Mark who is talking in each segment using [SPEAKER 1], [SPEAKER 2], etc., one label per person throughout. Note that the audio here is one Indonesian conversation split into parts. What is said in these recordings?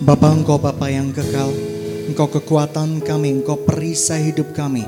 [SPEAKER 1] Bapa Engkau Bapa yang kekal, Engkau kekuatan kami, Engkau perisai hidup kami.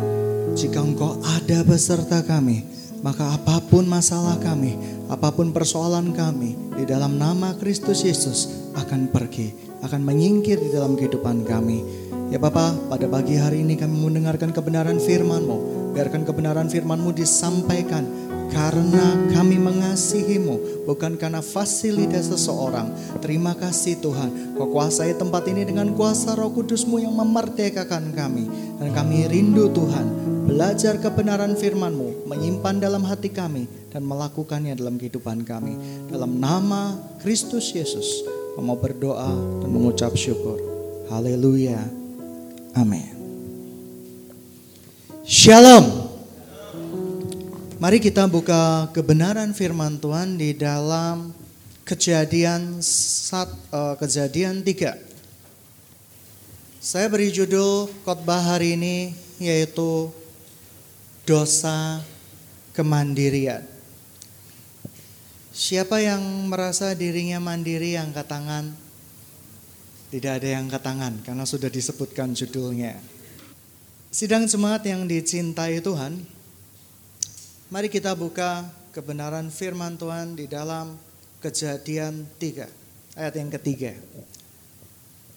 [SPEAKER 1] Jika Engkau ada beserta kami, maka apa pun masalah kami, apa pun persoalan kami, di dalam nama Kristus Yesus akan pergi, akan menyingkir di dalam kehidupan kami. Ya Bapak, pada pagi hari ini kami mendengarkan kebenaran firman-Mu. Biarkan kebenaran firman-Mu disampaikan karena kami mengasihimu, bukan karena fasilitas seseorang. Terima kasih Tuhan, kau kuasai tempat ini dengan kuasa roh kudusmu yang memerdekakan kami. Dan kami rindu Tuhan, belajar kebenaran firman-Mu, menyimpan dalam hati kami, dan melakukannya dalam kehidupan kami. Dalam nama Kristus Yesus, mau berdoa dan mengucap syukur. Haleluya. Amin. Shalom. Mari kita buka kebenaran firman Tuhan di dalam Kejadian sat, uh, Kejadian 3. Saya beri judul khotbah hari ini yaitu dosa kemandirian. Siapa yang merasa dirinya mandiri angkat tangan? Tidak ada yang angkat tangan karena sudah disebutkan judulnya. Sidang jemaat yang dicintai Tuhan, mari kita buka kebenaran firman Tuhan di dalam Kejadian 3 ayat yang ketiga.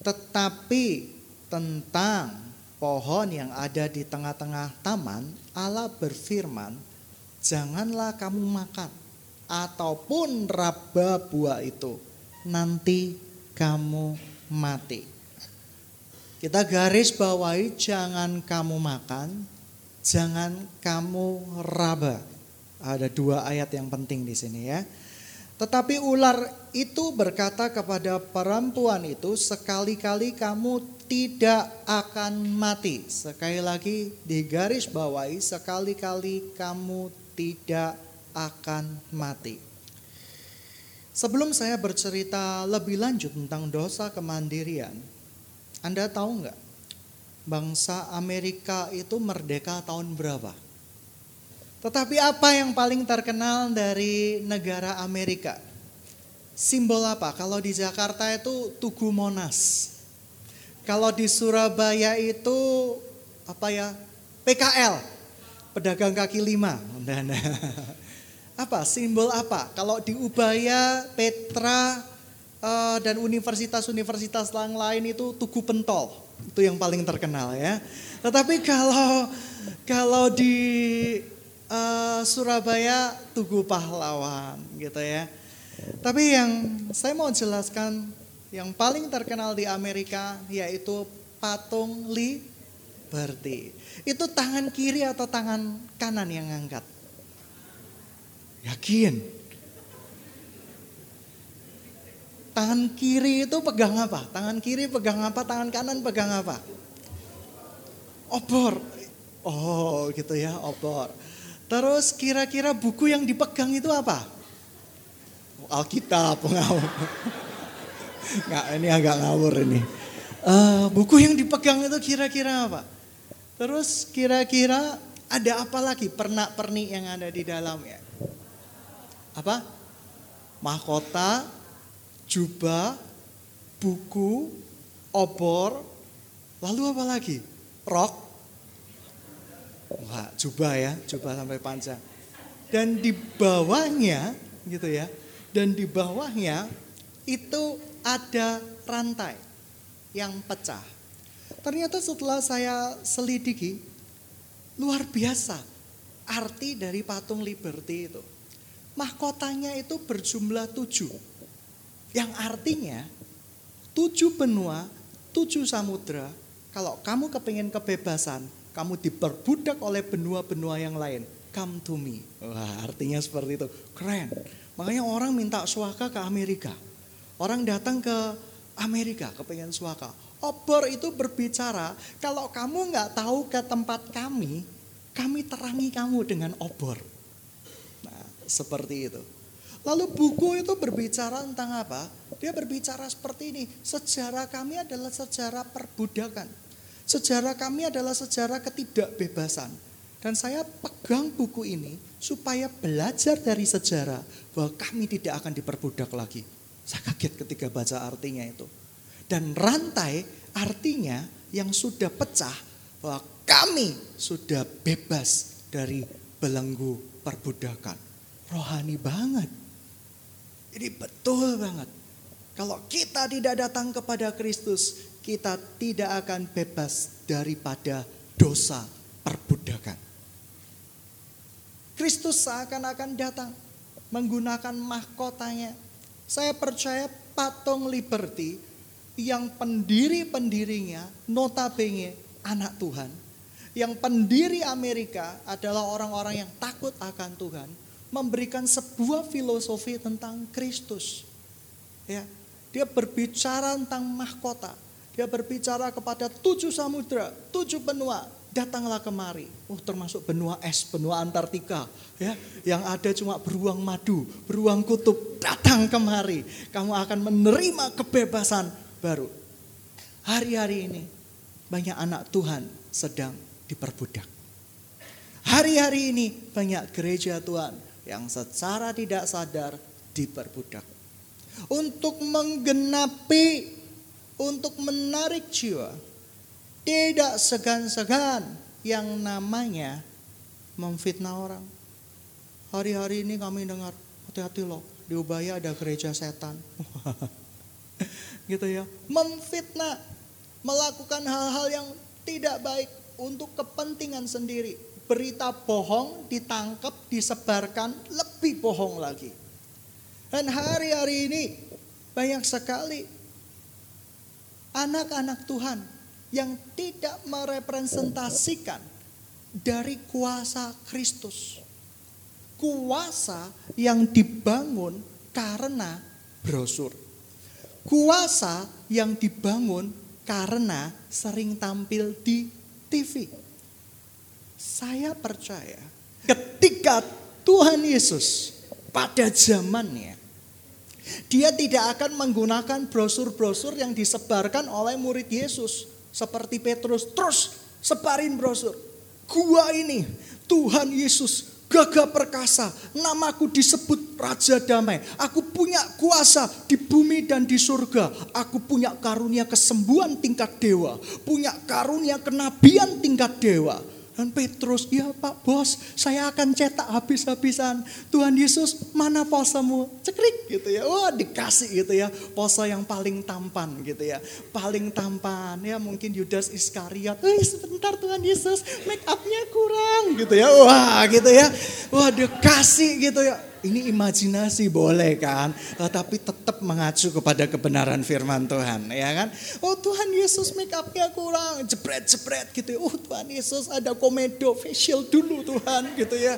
[SPEAKER 1] Tetapi tentang pohon yang ada di tengah-tengah taman, Allah berfirman, "Janganlah kamu makan ataupun raba buah itu, nanti kamu mati." Kita garis bawahi jangan kamu makan, jangan kamu raba. Ada dua ayat yang penting di sini ya. Tetapi ular itu berkata kepada perempuan itu, sekali-kali kamu tidak akan mati. Sekali lagi di garis bawahi, sekali-kali kamu tidak akan mati. Sebelum saya bercerita lebih lanjut tentang dosa kemandirian, Anda tahu nggak? Bangsa Amerika itu merdeka tahun berapa? Tetapi apa yang paling terkenal dari negara Amerika? Simbol apa? Kalau di Jakarta itu Tugu Monas. Kalau di Surabaya itu apa ya? PKL, pedagang kaki lima. Apa? Simbol apa? Kalau di Ubaya, Petra, uh, dan universitas-universitas lain itu Tugu Pentol. Itu yang paling terkenal ya. Tetapi kalau kalau di uh, Surabaya Tugu Pahlawan gitu ya. Tapi yang saya mau jelaskan yang paling terkenal di Amerika yaitu patung Liberty. Itu tangan kiri atau tangan kanan yang ngangkat? Yakin? Tangan kiri itu pegang apa? Tangan kiri pegang apa? Tangan kanan pegang apa? Obor. Oh gitu ya, obor. Terus kira-kira buku yang dipegang itu apa? Alkitab. Nggak, ini agak ngawur ini. Uh, buku yang dipegang itu kira-kira apa? Terus kira-kira ada apa lagi pernak-pernik yang ada di dalamnya? Apa? Mahkota, jubah, buku, obor, lalu apa lagi? Rok, Wah, jubah ya, jubah sampai panjang. Dan di bawahnya gitu ya. Dan di bawahnya itu ada rantai yang pecah. Ternyata setelah saya selidiki luar biasa arti dari patung Liberty itu. Mahkotanya itu berjumlah tujuh. Yang artinya tujuh benua, tujuh samudra. Kalau kamu kepingin kebebasan, kamu diperbudak oleh benua-benua yang lain. Come to me. Wah, artinya seperti itu. Keren. Makanya orang minta suaka ke Amerika. Orang datang ke Amerika kepengen suaka. Obor itu berbicara, kalau kamu nggak tahu ke tempat kami, kami terangi kamu dengan obor. Nah, seperti itu. Lalu buku itu berbicara tentang apa? Dia berbicara seperti ini. Sejarah kami adalah sejarah perbudakan. Sejarah kami adalah sejarah ketidakbebasan. Dan saya pegang buku ini supaya belajar dari sejarah bahwa kami tidak akan diperbudak lagi. Saya kaget ketika baca artinya itu. Dan rantai artinya yang sudah pecah bahwa kami sudah bebas dari belenggu perbudakan. Rohani banget. Ini betul banget. Kalau kita tidak datang kepada Kristus, kita tidak akan bebas daripada dosa perbudakan. Kristus seakan-akan datang menggunakan mahkotanya. Saya percaya patung Liberty yang pendiri-pendirinya notabene anak Tuhan. Yang pendiri Amerika adalah orang-orang yang takut akan Tuhan, memberikan sebuah filosofi tentang Kristus. Ya, dia berbicara tentang mahkota. Dia berbicara kepada tujuh samudra, tujuh benua, datanglah kemari. Oh, termasuk benua es, benua Antartika, ya, yang ada cuma beruang madu, beruang kutub, datang kemari. Kamu akan menerima kebebasan baru. Hari-hari ini banyak anak Tuhan sedang diperbudak. Hari-hari ini banyak gereja Tuhan yang secara tidak sadar diperbudak. Untuk menggenapi, untuk menarik jiwa, tidak segan-segan yang namanya memfitnah orang. Hari-hari ini kami dengar, hati-hati loh, di Ubaya ada gereja setan. gitu ya. Memfitnah, melakukan hal-hal yang tidak baik untuk kepentingan sendiri. Berita bohong ditangkap, disebarkan, lebih bohong lagi. Dan hari-hari ini banyak sekali anak-anak Tuhan yang tidak merepresentasikan dari kuasa Kristus. Kuasa yang dibangun karena brosur. Kuasa yang dibangun karena sering tampil di TV. Saya percaya ketika Tuhan Yesus pada zamannya dia tidak akan menggunakan brosur-brosur yang disebarkan oleh murid Yesus seperti Petrus terus sebarin brosur. Gua ini Tuhan Yesus gagah perkasa, namaku disebut Raja Damai. Aku punya kuasa di bumi dan di surga. Aku punya karunia kesembuhan tingkat dewa, punya karunia kenabian tingkat dewa. Dan Petrus, ya Pak Bos, saya akan cetak habis-habisan. Tuhan Yesus, mana posamu? Cekrik gitu ya. Wah dikasih gitu ya. Posa yang paling tampan gitu ya. Paling tampan. Ya mungkin Yudas Iskariot. Eh sebentar Tuhan Yesus, make upnya kurang gitu ya. Wah gitu ya. Wah dikasih gitu ya ini imajinasi boleh kan, uh, tapi tetap mengacu kepada kebenaran firman Tuhan, ya kan? Oh Tuhan Yesus make upnya kurang, jebret-jebret gitu. Ya. Oh Tuhan Yesus ada komedo facial dulu Tuhan gitu ya.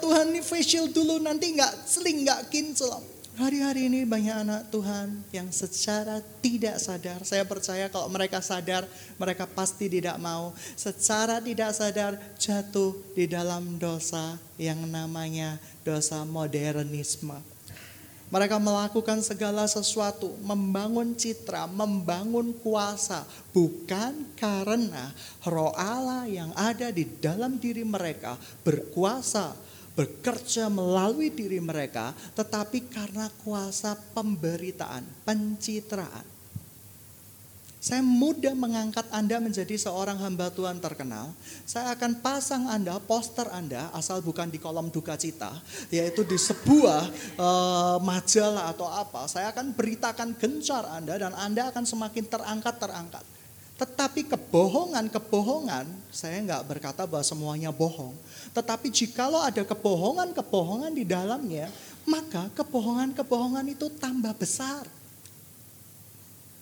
[SPEAKER 1] Tuhan, ini facial dulu nanti nggak seling nggak kinclong. Hari-hari ini banyak anak Tuhan yang secara tidak sadar, saya percaya kalau mereka sadar, mereka pasti tidak mau. Secara tidak sadar jatuh di dalam dosa yang namanya dosa modernisme. Mereka melakukan segala sesuatu, membangun citra, membangun kuasa, bukan karena roh Allah yang ada di dalam diri mereka berkuasa bekerja melalui diri mereka, tetapi karena kuasa pemberitaan, pencitraan. Saya mudah mengangkat Anda menjadi seorang hamba Tuhan terkenal. Saya akan pasang Anda, poster Anda, asal bukan di kolom duka cita, yaitu di sebuah uh, majalah atau apa. Saya akan beritakan gencar Anda dan Anda akan semakin terangkat-terangkat. Tetapi kebohongan-kebohongan, saya nggak berkata bahwa semuanya bohong. Tetapi jikalau ada kebohongan-kebohongan di dalamnya, maka kebohongan-kebohongan itu tambah besar.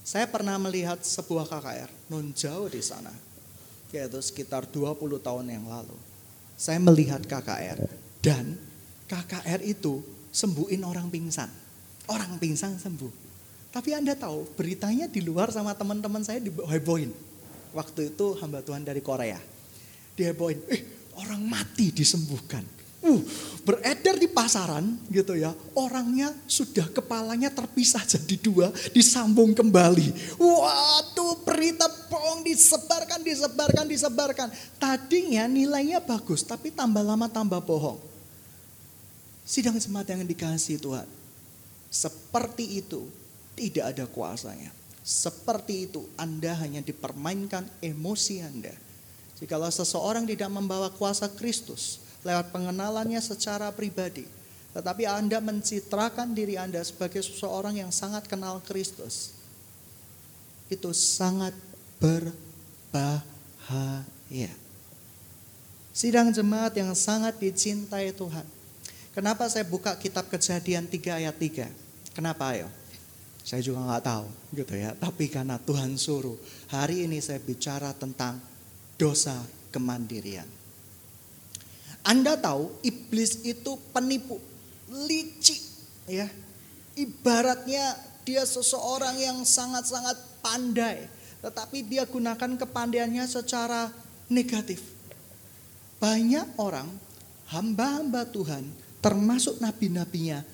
[SPEAKER 1] Saya pernah melihat sebuah KKR non jauh di sana, yaitu sekitar 20 tahun yang lalu. Saya melihat KKR dan KKR itu sembuhin orang pingsan. Orang pingsan sembuh. Tapi Anda tahu beritanya di luar sama teman-teman saya dihebohin. Waktu itu hamba Tuhan dari Korea. Dihebohin, eh orang mati disembuhkan. Uh, beredar di pasaran gitu ya. Orangnya sudah kepalanya terpisah jadi dua, disambung kembali. Waduh, berita bohong disebarkan, disebarkan, disebarkan. Tadinya nilainya bagus, tapi tambah lama tambah bohong. Sidang jemaat yang dikasih Tuhan. Seperti itu tidak ada kuasanya. seperti itu Anda hanya dipermainkan emosi Anda. Jikalau seseorang tidak membawa kuasa Kristus lewat pengenalannya secara pribadi, tetapi Anda mencitrakan diri Anda sebagai seseorang yang sangat kenal Kristus, itu sangat berbahaya. Sidang jemaat yang sangat dicintai Tuhan. Kenapa saya buka kitab kejadian 3 ayat 3? Kenapa ayo? Saya juga nggak tahu gitu ya. Tapi karena Tuhan suruh, hari ini saya bicara tentang dosa kemandirian. Anda tahu iblis itu penipu, licik ya. Ibaratnya dia seseorang yang sangat-sangat pandai, tetapi dia gunakan kepandaiannya secara negatif. Banyak orang hamba-hamba Tuhan termasuk nabi-nabinya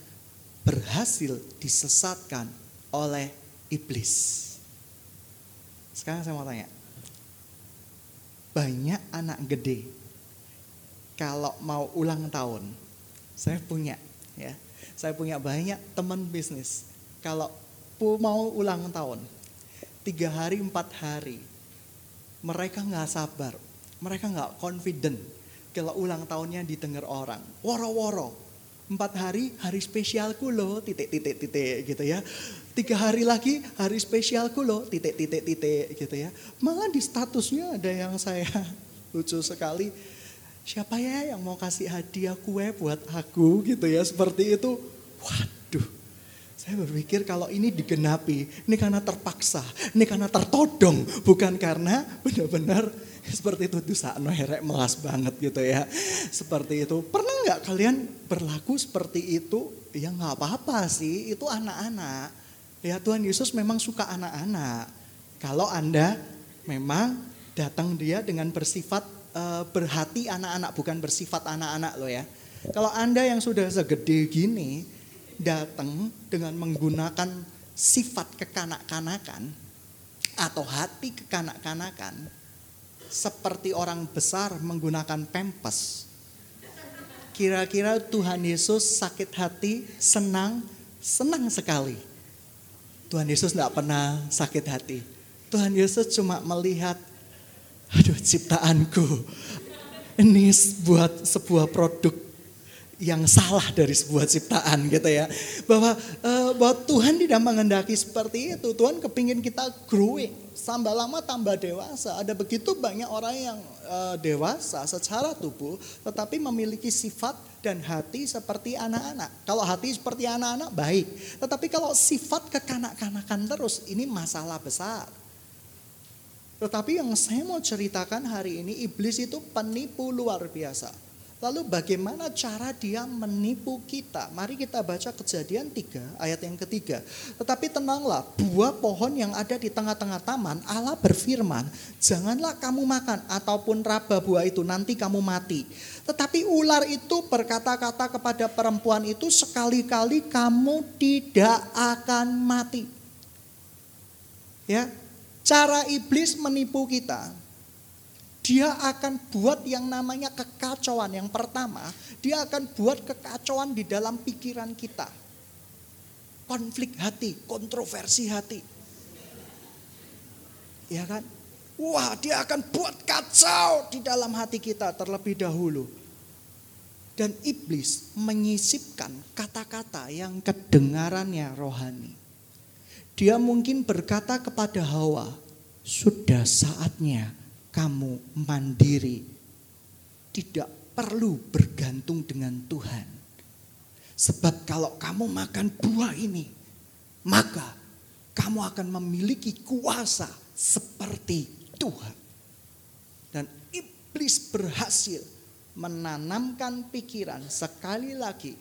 [SPEAKER 1] berhasil disesatkan oleh iblis. Sekarang saya mau tanya. Banyak anak gede kalau mau ulang tahun, saya punya ya. Saya punya banyak teman bisnis. Kalau mau ulang tahun, tiga hari, empat hari, mereka nggak sabar, mereka nggak confident kalau ulang tahunnya didengar orang. Woro-woro, empat hari hari spesialku loh, titik titik titik gitu ya tiga hari lagi hari spesialku loh, titik titik titik gitu ya. Malah di statusnya ada yang saya lucu sekali. Siapa ya yang mau kasih hadiah kue buat aku gitu ya seperti itu. Waduh, saya berpikir kalau ini digenapi, ini karena terpaksa, ini karena tertodong, bukan karena benar-benar seperti itu tuh saat herek melas banget gitu ya. Seperti itu. Pernah nggak kalian berlaku seperti itu? Ya nggak apa-apa sih, itu anak-anak Ya Tuhan Yesus memang suka anak-anak. Kalau Anda memang datang dia dengan bersifat uh, berhati anak-anak bukan bersifat anak-anak loh ya. Kalau Anda yang sudah segede gini datang dengan menggunakan sifat kekanak-kanakan atau hati kekanak-kanakan seperti orang besar menggunakan pempes. Kira-kira Tuhan Yesus sakit hati, senang, senang sekali Tuhan Yesus tidak pernah sakit hati. Tuhan Yesus cuma melihat, aduh ciptaanku, ini buat sebuah produk yang salah dari sebuah ciptaan gitu ya. Bahwa, uh, bahwa Tuhan tidak mengendaki seperti itu. Tuhan kepingin kita growing. Tambah lama tambah dewasa. Ada begitu banyak orang yang uh, dewasa secara tubuh tetapi memiliki sifat dan hati seperti anak-anak. Kalau hati seperti anak-anak baik, tetapi kalau sifat kekanak-kanakan terus ini masalah besar. Tetapi yang saya mau ceritakan hari ini iblis itu penipu luar biasa. Lalu bagaimana cara dia menipu kita? Mari kita baca kejadian 3 ayat yang ketiga. Tetapi tenanglah, buah pohon yang ada di tengah-tengah taman, Allah berfirman, janganlah kamu makan ataupun raba buah itu, nanti kamu mati. Tetapi ular itu berkata-kata kepada perempuan itu, sekali-kali kamu tidak akan mati. Ya, cara iblis menipu kita dia akan buat yang namanya kekacauan. Yang pertama, dia akan buat kekacauan di dalam pikiran kita. Konflik hati, kontroversi hati. Ya kan? Wah, dia akan buat kacau di dalam hati kita terlebih dahulu. Dan iblis menyisipkan kata-kata yang kedengarannya rohani. Dia mungkin berkata kepada Hawa, "Sudah saatnya kamu mandiri, tidak perlu bergantung dengan Tuhan. Sebab kalau kamu makan buah ini, maka kamu akan memiliki kuasa seperti Tuhan. Dan iblis berhasil menanamkan pikiran sekali lagi.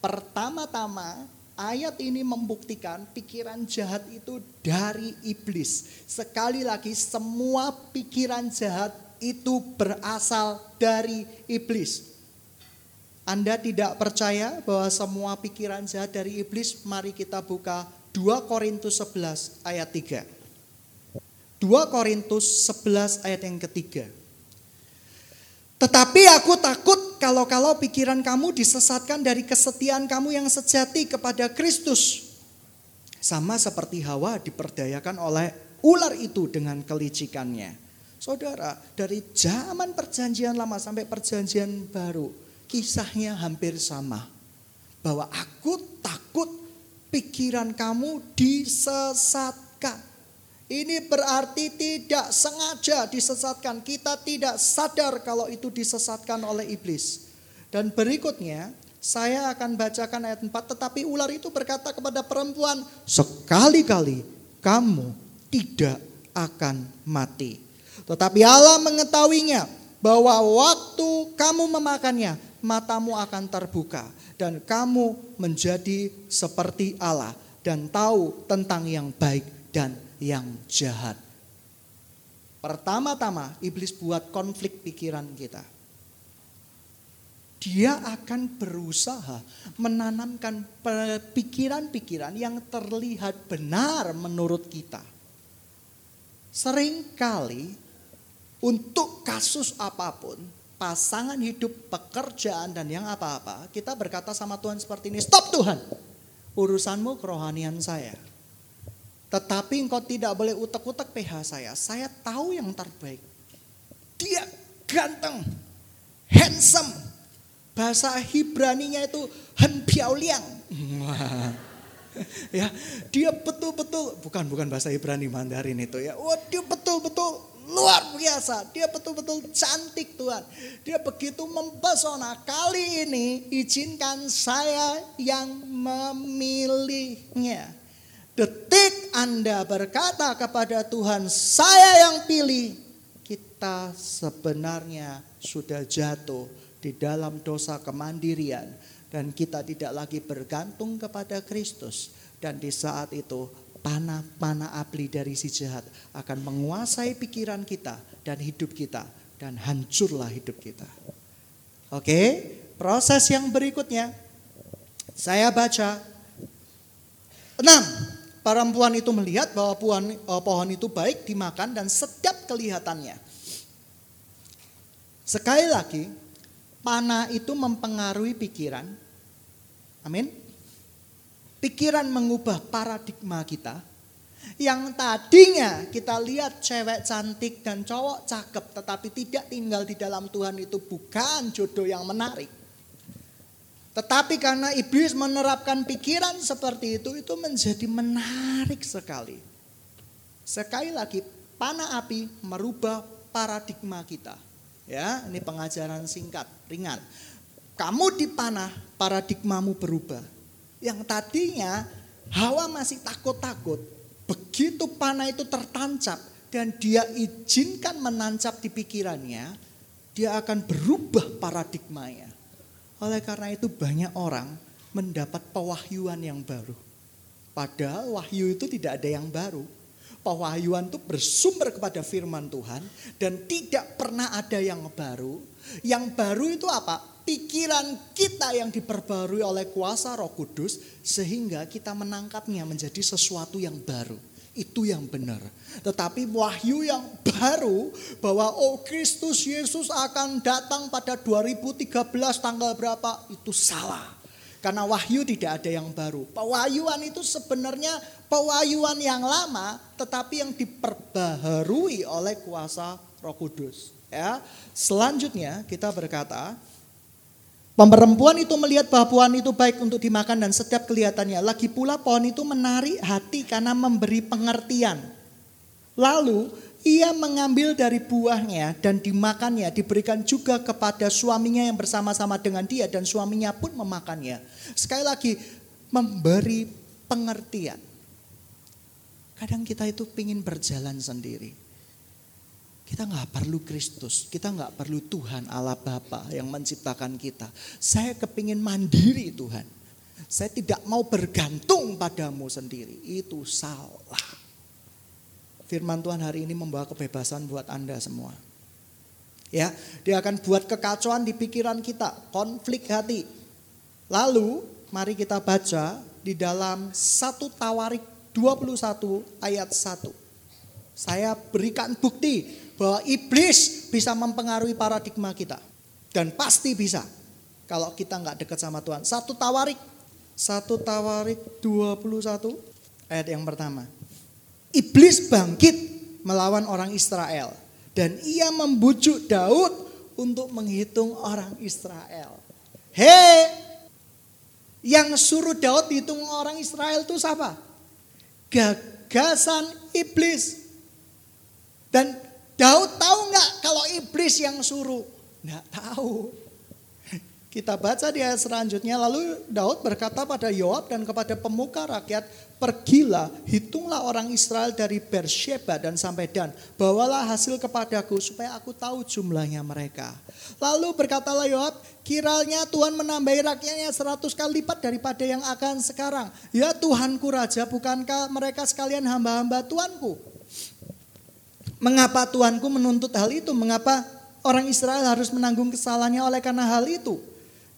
[SPEAKER 1] Pertama-tama Ayat ini membuktikan pikiran jahat itu dari iblis. Sekali lagi semua pikiran jahat itu berasal dari iblis. Anda tidak percaya bahwa semua pikiran jahat dari iblis? Mari kita buka 2 Korintus 11 ayat 3. 2 Korintus 11 ayat yang ketiga. Tetapi aku takut kalau-kalau pikiran kamu disesatkan dari kesetiaan kamu yang sejati kepada Kristus. Sama seperti Hawa diperdayakan oleh ular itu dengan kelicikannya. Saudara, dari zaman perjanjian lama sampai perjanjian baru, kisahnya hampir sama. Bahwa aku takut pikiran kamu disesatkan. Ini berarti tidak sengaja disesatkan. Kita tidak sadar kalau itu disesatkan oleh iblis. Dan berikutnya, saya akan bacakan ayat 4. Tetapi ular itu berkata kepada perempuan, sekali-kali kamu tidak akan mati. Tetapi Allah mengetahuinya bahwa waktu kamu memakannya, matamu akan terbuka. Dan kamu menjadi seperti Allah dan tahu tentang yang baik dan yang jahat. Pertama-tama iblis buat konflik pikiran kita. Dia akan berusaha menanamkan pikiran-pikiran yang terlihat benar menurut kita. Seringkali untuk kasus apa pun, pasangan hidup, pekerjaan dan yang apa-apa, kita berkata sama Tuhan seperti ini, "Stop Tuhan. Urusanmu kerohanian saya." Tetapi engkau tidak boleh utek-utek PH saya. Saya tahu yang terbaik. Dia ganteng, handsome. Bahasa Hibraninya itu henbiauliang. ya, dia betul-betul bukan bukan bahasa Ibrani Mandarin itu ya. Oh, dia betul-betul luar biasa. Dia betul-betul cantik Tuhan. Dia begitu mempesona. Kali ini izinkan saya yang memilihnya. Detik Anda berkata kepada Tuhan, "Saya yang pilih." Kita sebenarnya sudah jatuh di dalam dosa kemandirian dan kita tidak lagi bergantung kepada Kristus dan di saat itu panah-panah api dari si jahat akan menguasai pikiran kita dan hidup kita dan hancurlah hidup kita. Oke, proses yang berikutnya saya baca 6 Perempuan itu melihat bahwa pohon, eh, pohon itu baik dimakan dan sedap kelihatannya. Sekali lagi, panah itu mempengaruhi pikiran. Amin. Pikiran mengubah paradigma kita. Yang tadinya kita lihat cewek cantik dan cowok cakep tetapi tidak tinggal di dalam Tuhan itu bukan jodoh yang menarik. Tetapi karena iblis menerapkan pikiran seperti itu, itu menjadi menarik sekali. Sekali lagi, panah api merubah paradigma kita. Ya, ini pengajaran singkat, ringan. Kamu dipanah, paradigmamu berubah. Yang tadinya Hawa masih takut-takut, begitu panah itu tertancap dan dia izinkan menancap di pikirannya, dia akan berubah paradigmanya. Oleh karena itu banyak orang mendapat pewahyuan yang baru. Padahal wahyu itu tidak ada yang baru. Pewahyuan itu bersumber kepada firman Tuhan dan tidak pernah ada yang baru. Yang baru itu apa? Pikiran kita yang diperbarui oleh kuasa Roh Kudus sehingga kita menangkapnya menjadi sesuatu yang baru itu yang benar. Tetapi wahyu yang baru bahwa oh Kristus Yesus akan datang pada 2013 tanggal berapa itu salah. Karena wahyu tidak ada yang baru. Pewahyuan itu sebenarnya pewahyuan yang lama tetapi yang diperbaharui oleh kuasa Roh Kudus. Ya. Selanjutnya kita berkata Perempuan itu melihat bahwa pohon itu baik untuk dimakan dan setiap kelihatannya. Lagi pula pohon itu menarik hati karena memberi pengertian. Lalu ia mengambil dari buahnya dan dimakannya. Diberikan juga kepada suaminya yang bersama-sama dengan dia dan suaminya pun memakannya. Sekali lagi memberi pengertian. Kadang kita itu ingin berjalan sendiri. Kita nggak perlu Kristus, kita nggak perlu Tuhan Allah Bapa yang menciptakan kita. Saya kepingin mandiri Tuhan. Saya tidak mau bergantung padamu sendiri. Itu salah. Firman Tuhan hari ini membawa kebebasan buat Anda semua. Ya, dia akan buat kekacauan di pikiran kita, konflik hati. Lalu, mari kita baca di dalam satu Tawarik 21 ayat 1. Saya berikan bukti bahwa iblis bisa mempengaruhi paradigma kita. Dan pasti bisa kalau kita nggak dekat sama Tuhan. Satu tawarik, satu tawarik 21 Ayat yang pertama. Iblis bangkit melawan orang Israel dan ia membujuk Daud untuk menghitung orang Israel. Hei, yang suruh Daud hitung orang Israel itu siapa? Gagasan iblis. Dan Daud tahu nggak kalau iblis yang suruh? Nggak tahu. Kita baca di ayat selanjutnya, lalu Daud berkata pada Yoab dan kepada pemuka rakyat, pergilah, hitunglah orang Israel dari Bersheba dan sampai Dan, bawalah hasil kepadaku supaya aku tahu jumlahnya mereka. Lalu berkatalah Yoab, kiranya Tuhan menambahi rakyatnya seratus kali lipat daripada yang akan sekarang. Ya Tuhanku Raja, bukankah mereka sekalian hamba-hamba Tuanku? Mengapa Tuanku menuntut hal itu? Mengapa orang Israel harus menanggung kesalahannya oleh karena hal itu?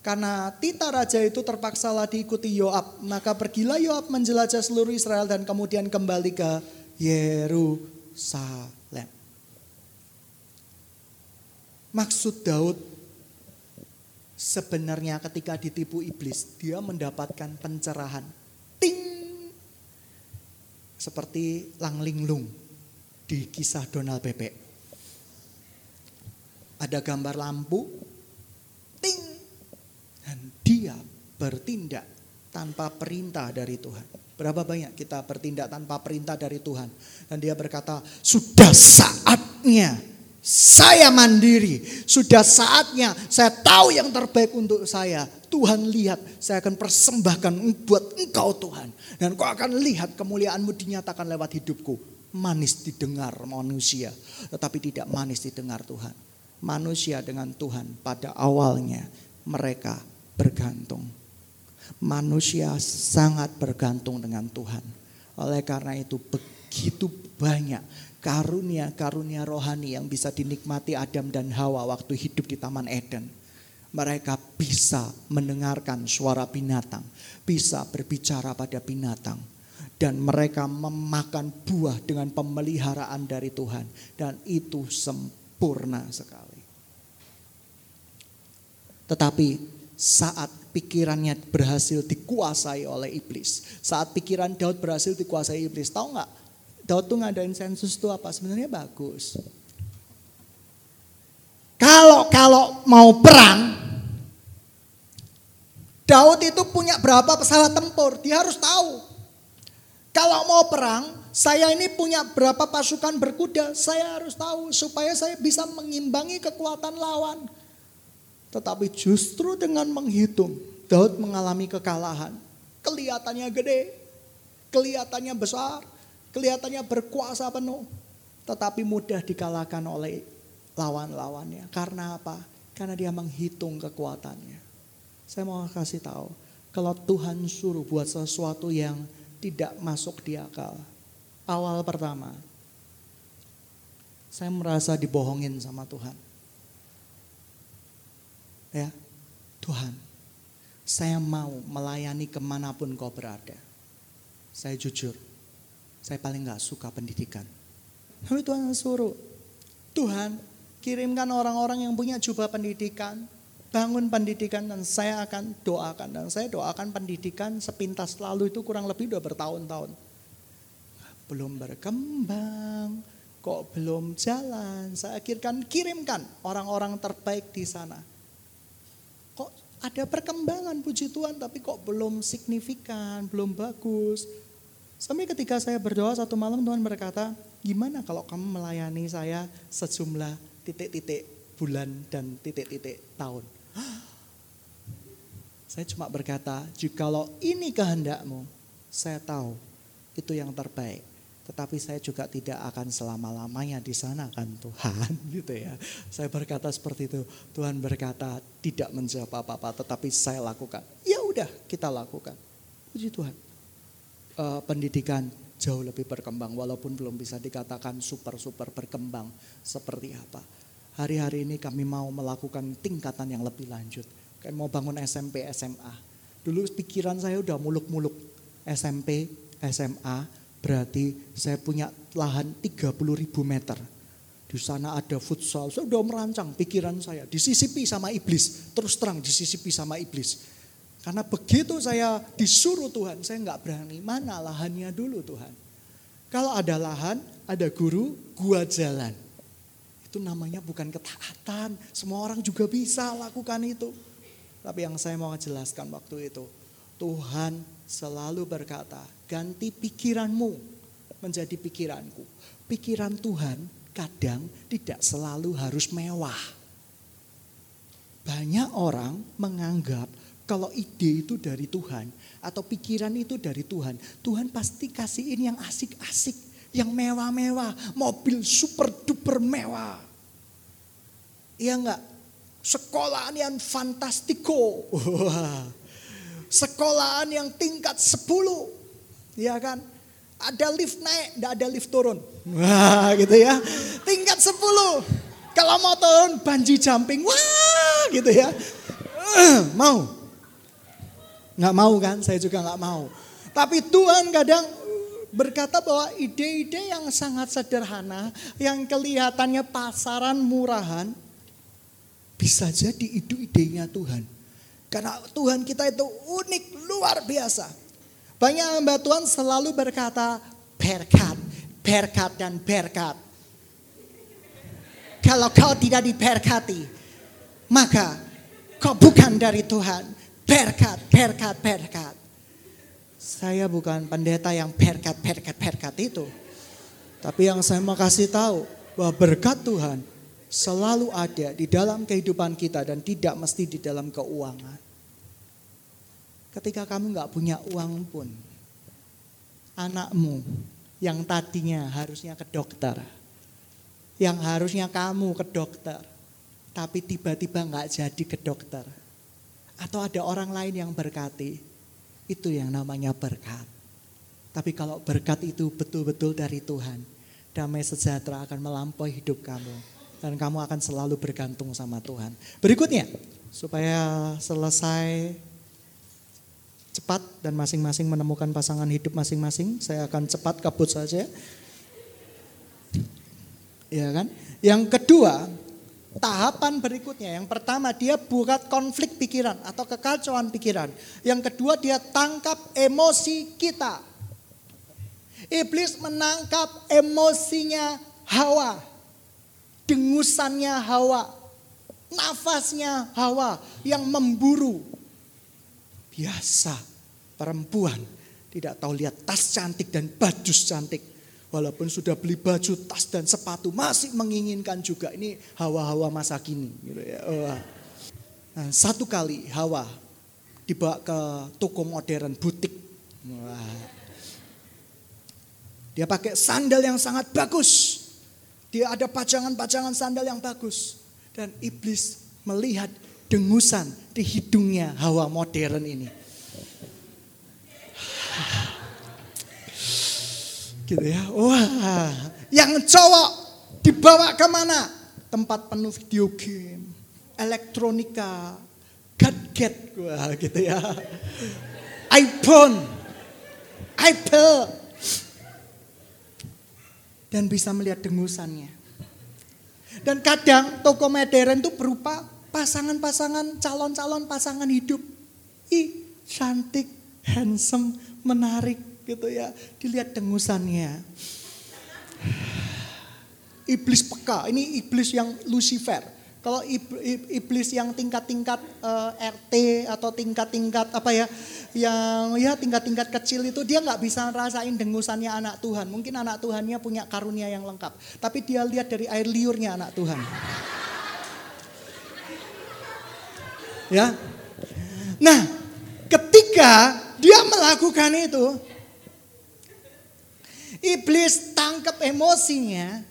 [SPEAKER 1] Karena Tita Raja itu terpaksalah diikuti Yoab. Maka pergilah Yoab menjelajah seluruh Israel dan kemudian kembali ke Yerusalem. Maksud Daud sebenarnya ketika ditipu iblis, dia mendapatkan pencerahan. Ting! Seperti Lang Linglung di kisah Donald Bebek. Ada gambar lampu, dia bertindak tanpa perintah dari Tuhan. Berapa banyak kita bertindak tanpa perintah dari Tuhan. Dan dia berkata, sudah saatnya saya mandiri. Sudah saatnya saya tahu yang terbaik untuk saya. Tuhan lihat, saya akan persembahkan buat engkau Tuhan. Dan kau akan lihat kemuliaanmu dinyatakan lewat hidupku. Manis didengar manusia, tetapi tidak manis didengar Tuhan. Manusia dengan Tuhan pada awalnya mereka bergantung. Manusia sangat bergantung dengan Tuhan. Oleh karena itu begitu banyak karunia-karunia rohani yang bisa dinikmati Adam dan Hawa waktu hidup di Taman Eden. Mereka bisa mendengarkan suara binatang, bisa berbicara pada binatang, dan mereka memakan buah dengan pemeliharaan dari Tuhan, dan itu sempurna sekali. Tetapi saat pikirannya berhasil dikuasai oleh iblis. Saat pikiran Daud berhasil dikuasai iblis. Tahu nggak? Daud tuh ngadain sensus itu apa? Sebenarnya bagus. Kalau kalau mau perang, Daud itu punya berapa pesawat tempur? Dia harus tahu. Kalau mau perang, saya ini punya berapa pasukan berkuda? Saya harus tahu supaya saya bisa mengimbangi kekuatan lawan. Tetapi justru dengan menghitung, Daud mengalami kekalahan. Kelihatannya gede, kelihatannya besar, kelihatannya berkuasa penuh. Tetapi mudah dikalahkan oleh lawan-lawannya. Karena apa? Karena dia menghitung kekuatannya. Saya mau kasih tahu, kalau Tuhan suruh buat sesuatu yang tidak masuk di akal. Awal pertama, saya merasa dibohongin sama Tuhan. Ya, Tuhan, saya mau melayani ke mana pun kau berada. Saya jujur, saya paling gak suka pendidikan. Tapi Tuhan suruh, Tuhan kirimkan orang-orang yang punya jubah pendidikan, bangun pendidikan dan saya akan doakan. Dan saya doakan pendidikan sepintas lalu itu kurang lebih udah bertahun-tahun. Belum berkembang, kok belum jalan. Saya akhirkan kirimkan orang-orang terbaik di sana kok ada perkembangan puji Tuhan tapi kok belum signifikan, belum bagus. Sampai ketika saya berdoa satu malam Tuhan berkata, gimana kalau kamu melayani saya sejumlah titik-titik bulan dan titik-titik tahun. Saya cuma berkata, jikalau ini kehendakmu, saya tahu itu yang terbaik. Tetapi saya juga tidak akan selama-lamanya di sana kan Tuhan gitu ya. Saya berkata seperti itu. Tuhan berkata tidak menjawab apa-apa tetapi saya lakukan. Ya udah kita lakukan. Puji Tuhan. Uh, pendidikan jauh lebih berkembang walaupun belum bisa dikatakan super-super berkembang seperti apa. Hari-hari ini kami mau melakukan tingkatan yang lebih lanjut. Kayak mau bangun SMP, SMA. Dulu pikiran saya udah muluk-muluk. SMP, SMA, Berarti saya punya lahan 30 ribu meter. Di sana ada futsal. Saya sudah merancang pikiran saya. Disisipi sama iblis. Terus terang disisipi sama iblis. Karena begitu saya disuruh Tuhan, saya nggak berani. Mana lahannya dulu Tuhan? Kalau ada lahan, ada guru, gua jalan. Itu namanya bukan ketaatan. Semua orang juga bisa lakukan itu. Tapi yang saya mau jelaskan waktu itu, Tuhan selalu berkata, ganti pikiranmu menjadi pikiranku. Pikiran Tuhan kadang tidak selalu harus mewah. Banyak orang menganggap kalau ide itu dari Tuhan atau pikiran itu dari Tuhan, Tuhan pasti kasihin yang asik-asik, yang mewah-mewah, mobil super duper mewah. Iya enggak? Sekolahan yang fantastiko. Sekolahan yang tingkat 10. Ya kan? Ada lift naik, enggak ada lift turun. Wah gitu ya. Tingkat 10. Kalau mau turun banji jumping. Wah gitu ya. mau. Nggak mau kan? Saya juga nggak mau. Tapi Tuhan kadang berkata bahwa ide-ide yang sangat sederhana, yang kelihatannya pasaran murahan, bisa jadi itu idenya Tuhan. Karena Tuhan kita itu unik, luar biasa. Banyak hamba Tuhan selalu berkata, berkat, berkat dan berkat. Kalau kau tidak diberkati, maka kau bukan dari Tuhan. Berkat, berkat, berkat. Saya bukan pendeta yang berkat itu. Tapi yang saya mau kasih tahu bahwa berkat Tuhan selalu ada di dalam kehidupan kita dan tidak mesti di dalam keuangan. Ketika kamu nggak punya uang pun, anakmu yang tadinya harusnya ke dokter, yang harusnya kamu ke dokter, tapi tiba-tiba nggak jadi ke dokter, atau ada orang lain yang berkati, itu yang namanya berkat. Tapi kalau berkat itu betul-betul dari Tuhan, damai sejahtera akan melampaui hidup kamu dan kamu akan selalu bergantung sama Tuhan. Berikutnya, supaya selesai cepat dan masing-masing menemukan pasangan hidup masing-masing, saya akan cepat kabut saja. Ya kan? Yang kedua, tahapan berikutnya. Yang pertama dia buat konflik pikiran atau kekacauan pikiran. Yang kedua dia tangkap emosi kita. Iblis menangkap emosinya Hawa dengusannya Hawa, nafasnya Hawa yang memburu. Biasa perempuan tidak tahu lihat tas cantik dan baju cantik. Walaupun sudah beli baju, tas dan sepatu masih menginginkan juga. Ini hawa-hawa masa kini. Gitu ya. Nah, satu kali Hawa dibawa ke toko modern butik. Wah. Dia pakai sandal yang sangat bagus. Dia ada pajangan-pajangan sandal yang bagus. Dan iblis melihat dengusan di hidungnya Hawa modern ini. Gitu ya. Wah, yang cowok dibawa ke mana? Tempat penuh video game, elektronika, gadget, wah gitu ya. iPhone, iPad, dan bisa melihat dengusannya. Dan kadang toko modern itu berupa pasangan-pasangan, calon-calon pasangan hidup. Ih, cantik, handsome, menarik gitu ya. Dilihat dengusannya. Iblis peka, ini iblis yang Lucifer kalau iblis yang tingkat-tingkat uh, eh, RT atau tingkat-tingkat apa ya, yang ya tingkat-tingkat kecil itu dia nggak bisa rasain dengusannya anak Tuhan. Mungkin anak Tuhannya punya karunia yang lengkap, tapi dia lihat dari air liurnya anak Tuhan. Ya, nah ketika dia melakukan itu, iblis tangkap emosinya,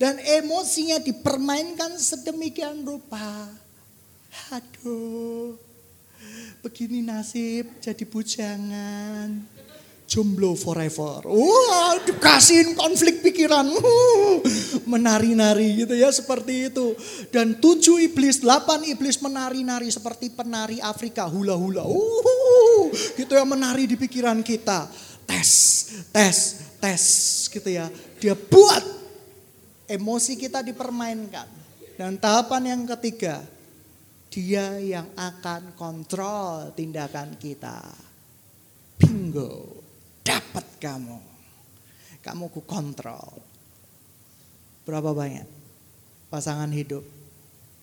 [SPEAKER 1] dan emosinya dipermainkan sedemikian rupa. Aduh, begini nasib jadi bujangan. Jomblo forever. Wah, dikasihin konflik pikiran. Uh, menari-nari gitu ya seperti itu. Dan tujuh iblis, delapan iblis menari-nari seperti penari Afrika hula-hula. Uh, gitu ya menari di pikiran kita. Tes, tes, tes gitu ya. Dia buat emosi kita dipermainkan. Dan tahapan yang ketiga, Dia yang akan kontrol tindakan kita. Bingo, dapat kamu. Kamu ku kontrol. Berapa banyak pasangan hidup?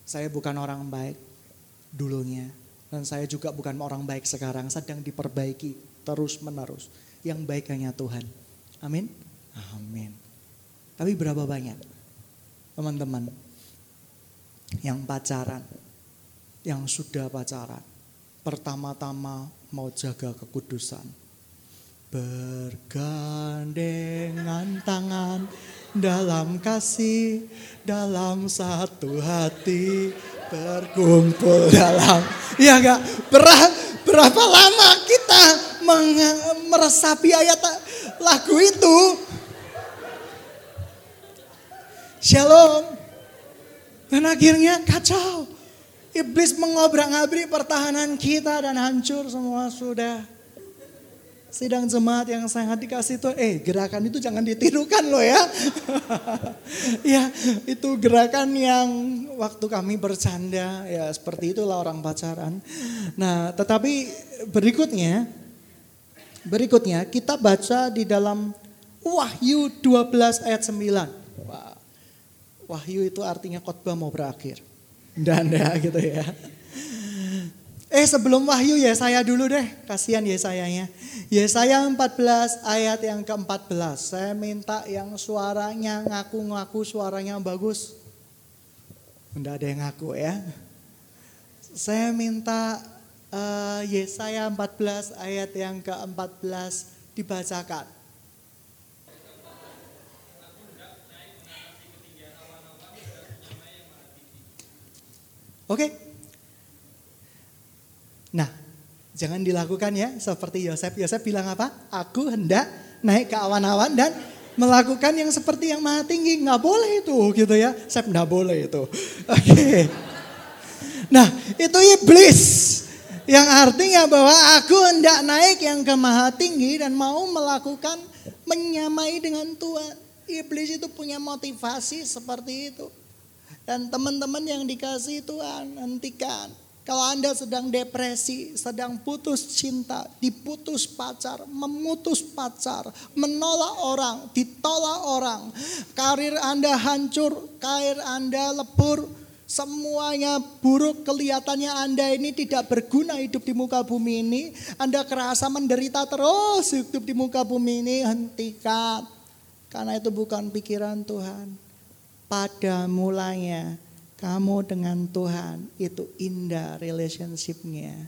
[SPEAKER 1] Saya bukan orang baik dulunya. Dan saya juga bukan orang baik sekarang, sedang diperbaiki terus menerus. Yang baik hanya Tuhan. Amin. Amin. Tapi berapa banyak teman-teman yang pacaran, yang sudah pacaran, pertama-tama mau jaga kekudusan, bergandengan tangan dalam kasih, dalam satu hati, berkumpul dalam, ya enggak, berapa, berapa lama kita meresapi ayat lagu itu, Shalom. Dan akhirnya kacau. Iblis mengobrak-abrik pertahanan kita dan hancur semua sudah. Sidang jemaat yang sangat dikasih itu, eh gerakan itu jangan ditirukan loh ya. ya itu gerakan yang waktu kami bercanda, ya seperti itulah orang pacaran. Nah tetapi berikutnya, berikutnya kita baca di dalam Wahyu 12 ayat 9. Wahyu itu artinya khotbah mau berakhir. Dan ya gitu ya. Eh sebelum wahyu ya saya dulu deh, kasihan Yesayanya. Yesaya 14 ayat yang ke-14. Saya minta yang suaranya ngaku-ngaku suaranya bagus. Enggak ada yang ngaku ya. Saya minta uh, Yesaya 14 ayat yang ke-14 dibacakan. Oke? Nah, jangan dilakukan ya seperti Yosef. Yosef bilang apa? Aku hendak naik ke awan-awan dan melakukan yang seperti yang maha tinggi. Nggak boleh itu gitu ya. Saya nggak boleh itu. Oke. Nah, itu iblis. Yang artinya bahwa aku hendak naik yang ke maha tinggi dan mau melakukan menyamai dengan Tuhan. Iblis itu punya motivasi seperti itu. Dan teman-teman yang dikasih Tuhan, hentikan. Kalau Anda sedang depresi, sedang putus cinta, diputus pacar, memutus pacar, menolak orang, ditolak orang, karir Anda hancur, karir Anda lebur, semuanya buruk kelihatannya Anda ini tidak berguna hidup di muka bumi ini. Anda kerasa menderita terus hidup di muka bumi ini, hentikan. Karena itu bukan pikiran Tuhan pada mulanya kamu dengan Tuhan itu indah relationshipnya.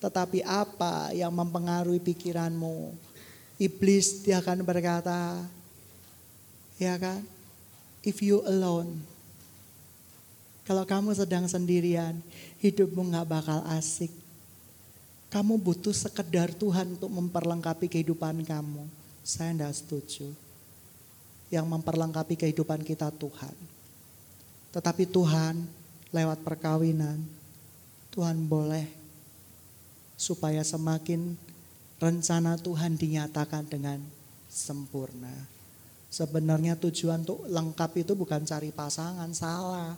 [SPEAKER 1] Tetapi apa yang mempengaruhi pikiranmu? Iblis dia akan berkata, ya kan? If you alone, kalau kamu sedang sendirian, hidupmu nggak bakal asik. Kamu butuh sekedar Tuhan untuk memperlengkapi kehidupan kamu. Saya tidak setuju yang memperlengkapi kehidupan kita Tuhan. Tetapi Tuhan lewat perkawinan, Tuhan boleh supaya semakin rencana Tuhan dinyatakan dengan sempurna. Sebenarnya tujuan untuk lengkap itu bukan cari pasangan, salah.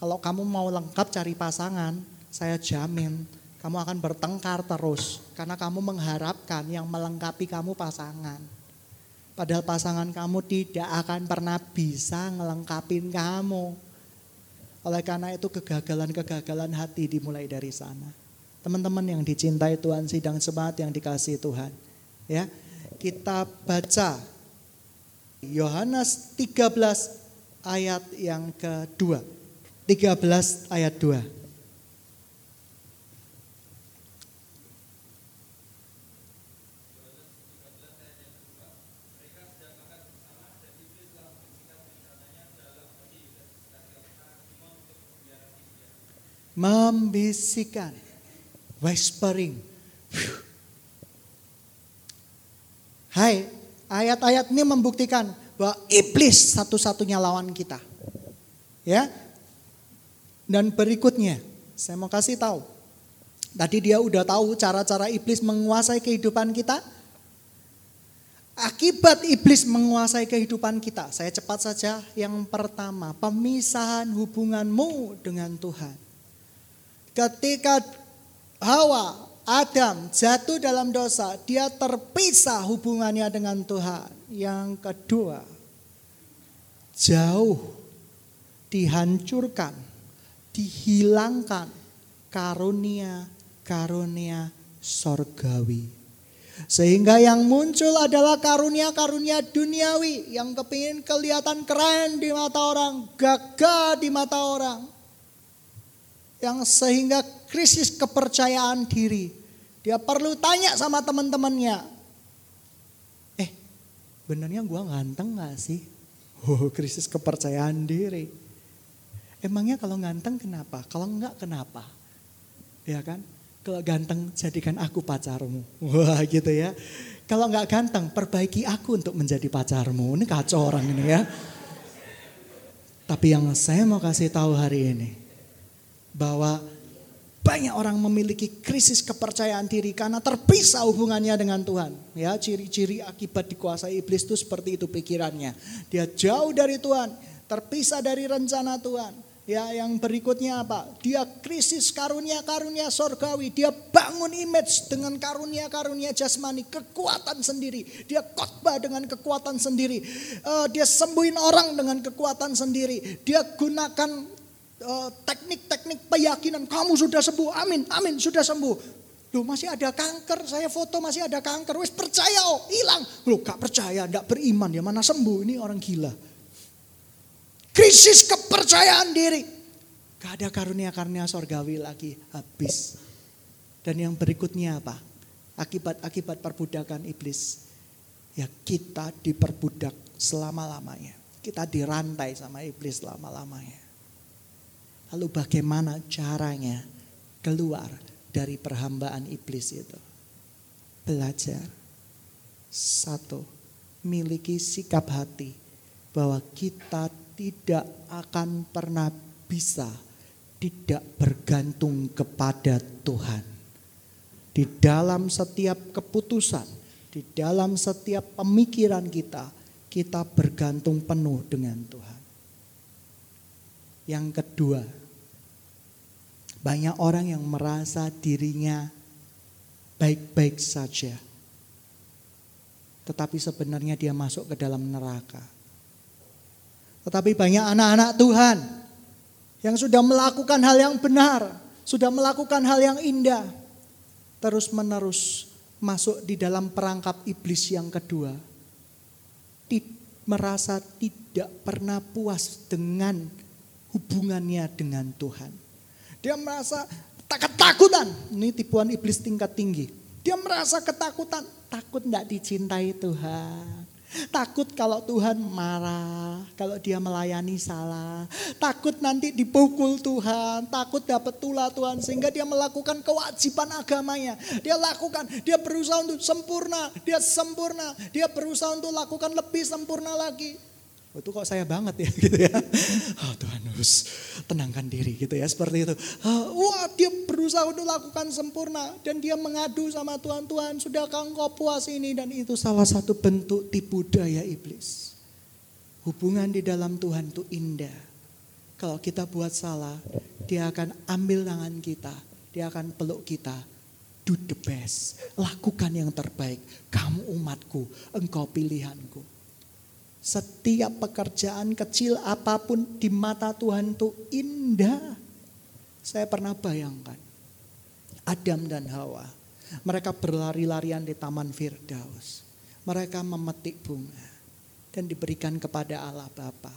[SPEAKER 1] Kalau kamu mau lengkap cari pasangan, saya jamin kamu akan bertengkar terus karena kamu mengharapkan yang melengkapi kamu pasangan. Padahal pasangan kamu tidak akan pernah bisa ngelengkapin kamu. Oleh karena itu kegagalan-kegagalan hati dimulai dari sana. Teman-teman yang dicintai Tuhan sidang semangat yang dikasih Tuhan. Ya, kita baca Yohanes 13 ayat yang kedua. 13 ayat 2. membisikkan, whispering. Hai, ayat-ayat ini membuktikan bahwa iblis satu-satunya lawan kita. Ya. Dan berikutnya, saya mau kasih tahu. Tadi dia udah tahu cara-cara iblis menguasai kehidupan kita. Akibat iblis menguasai kehidupan kita. Saya cepat saja. Yang pertama, pemisahan hubunganmu dengan Tuhan. Ketika Hawa, Adam jatuh dalam dosa, dia terpisah hubungannya dengan Tuhan. Yang kedua, jauh dihancurkan, dihilangkan karunia-karunia sorgawi. Sehingga yang muncul adalah karunia-karunia duniawi yang kepingin kelihatan keren di mata orang, gagah di mata orang. Yang sehingga krisis kepercayaan diri. Dia perlu tanya sama teman-temannya. Eh, benernya gua ganteng gak sih? Oh, krisis kepercayaan diri. Emangnya kalau ganteng kenapa? Kalau enggak kenapa? Ya kan? Kalau ganteng jadikan aku pacarmu. Wah gitu ya. Kalau nggak ganteng perbaiki aku untuk menjadi pacarmu. Ini kacau orang ini ya. Tapi yang saya mau kasih tahu hari ini. Bahwa banyak orang memiliki krisis kepercayaan diri karena terpisah hubungannya dengan Tuhan. Ya, ciri-ciri akibat dikuasai iblis itu seperti itu pikirannya. Dia jauh dari Tuhan, terpisah dari rencana Tuhan. Ya, yang berikutnya apa? Dia krisis karunia-karunia sorgawi. Dia bangun image dengan karunia-karunia jasmani, kekuatan sendiri. Dia khotbah dengan kekuatan sendiri. Uh, dia sembuhin orang dengan kekuatan sendiri. Dia gunakan eh, teknik-teknik uh, keyakinan. Kamu sudah sembuh, amin, amin, sudah sembuh. Loh masih ada kanker, saya foto masih ada kanker. Wes percaya oh, hilang. Loh gak percaya, gak beriman ya mana sembuh. Ini orang gila. Krisis kepercayaan diri. Gak ada karunia-karunia sorgawi lagi habis. Dan yang berikutnya apa? Akibat-akibat perbudakan iblis. Ya kita diperbudak selama-lamanya. Kita dirantai sama iblis selama-lamanya. Lalu bagaimana caranya keluar dari perhambaan iblis itu? Belajar. Satu, miliki sikap hati bahwa kita tidak akan pernah bisa tidak bergantung kepada Tuhan. Di dalam setiap keputusan, di dalam setiap pemikiran kita, kita bergantung penuh dengan Tuhan. Yang kedua, banyak orang yang merasa dirinya baik-baik saja. Tetapi sebenarnya dia masuk ke dalam neraka. Tetapi banyak anak-anak Tuhan yang sudah melakukan hal yang benar, sudah melakukan hal yang indah, terus menerus masuk di dalam perangkap iblis yang kedua. Merasa tidak pernah puas dengan hubungannya dengan Tuhan. Dia merasa tak ketakutan. Ini tipuan iblis tingkat tinggi. Dia merasa ketakutan, takut tidak dicintai Tuhan. Takut kalau Tuhan marah, kalau dia melayani salah. Takut nanti dipukul Tuhan, takut dapat tulah Tuhan. Sehingga dia melakukan kewajiban agamanya. Dia lakukan, dia berusaha untuk sempurna, dia sempurna. Dia berusaha untuk lakukan lebih sempurna lagi. Itu kok saya banget ya gitu ya. Oh Tuhan harus tenangkan diri gitu ya seperti itu. Oh, wah dia berusaha untuk lakukan sempurna dan dia mengadu sama Tuhan Tuhan sudahkah engkau puas ini dan itu salah satu bentuk tipu daya iblis. Hubungan di dalam Tuhan itu indah. Kalau kita buat salah, dia akan ambil tangan kita, dia akan peluk kita. Do the best, lakukan yang terbaik. Kamu umatku, engkau pilihanku. Setiap pekerjaan kecil apa pun di mata Tuhan itu indah. Saya pernah bayangkan. Adam dan Hawa. Mereka berlari-larian di Taman Firdaus. Mereka memetik bunga. Dan diberikan kepada Allah Bapa.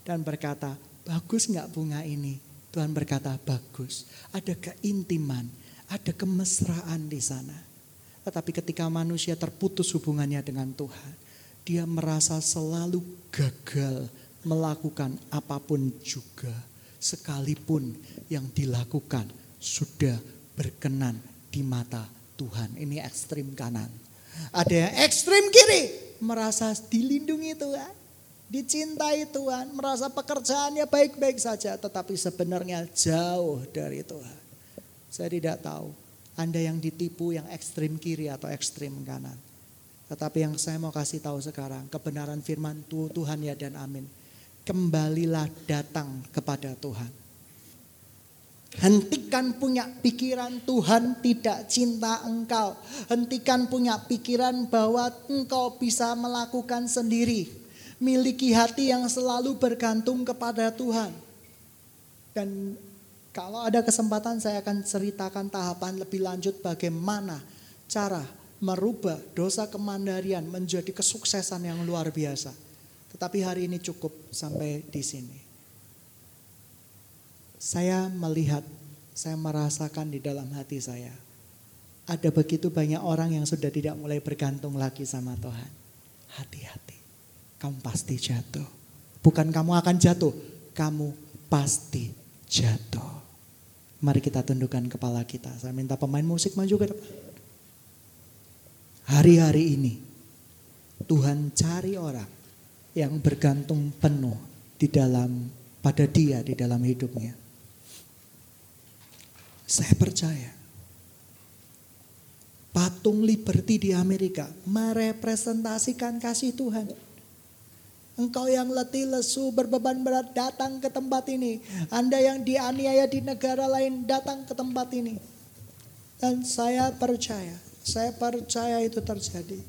[SPEAKER 1] Dan berkata, bagus nggak bunga ini? Tuhan berkata, bagus. Ada keintiman, ada kemesraan di sana. Tetapi ketika manusia terputus hubungannya dengan Tuhan, dia merasa selalu gagal melakukan apa pun juga. Sekalipun yang dilakukan sudah berkenan di mata Tuhan. Ini ekstrim kanan. Ada yang ekstrim kiri. Merasa dilindungi Tuhan. Dicintai Tuhan. Merasa pekerjaannya baik-baik saja. Tetapi sebenarnya jauh dari Tuhan. Saya tidak tahu. Anda yang ditipu yang ekstrim kiri atau ekstrim kanan. Tetapi yang saya mau kasih tahu sekarang, kebenaran firman Tuhan ya dan amin. Kembalilah datang kepada Tuhan. Hentikan punya pikiran Tuhan tidak cinta engkau. Hentikan punya pikiran bahwa engkau bisa melakukan sendiri. Miliki hati yang selalu bergantung kepada Tuhan. Dan kalau ada kesempatan saya akan ceritakan tahapan lebih lanjut bagaimana cara merubah dosa kemandarian menjadi kesuksesan yang luar biasa. Tetapi hari ini cukup sampai di sini saya melihat, saya merasakan di dalam hati saya. Ada begitu banyak orang yang sudah tidak mulai bergantung lagi sama Tuhan. Hati-hati, kamu pasti jatuh. Bukan kamu akan jatuh, kamu pasti jatuh. Mari kita tundukkan kepala kita. Saya minta pemain musik maju ke depan. Hari-hari ini Tuhan cari orang yang bergantung penuh di dalam pada dia di dalam hidupnya. Saya percaya. Patung Liberty di Amerika merepresentasikan kasih Tuhan. Engkau yang letih lesu berbeban berat datang ke tempat ini. Anda yang dianiaya di negara lain datang ke tempat ini. Dan saya percaya, saya percaya itu terjadi.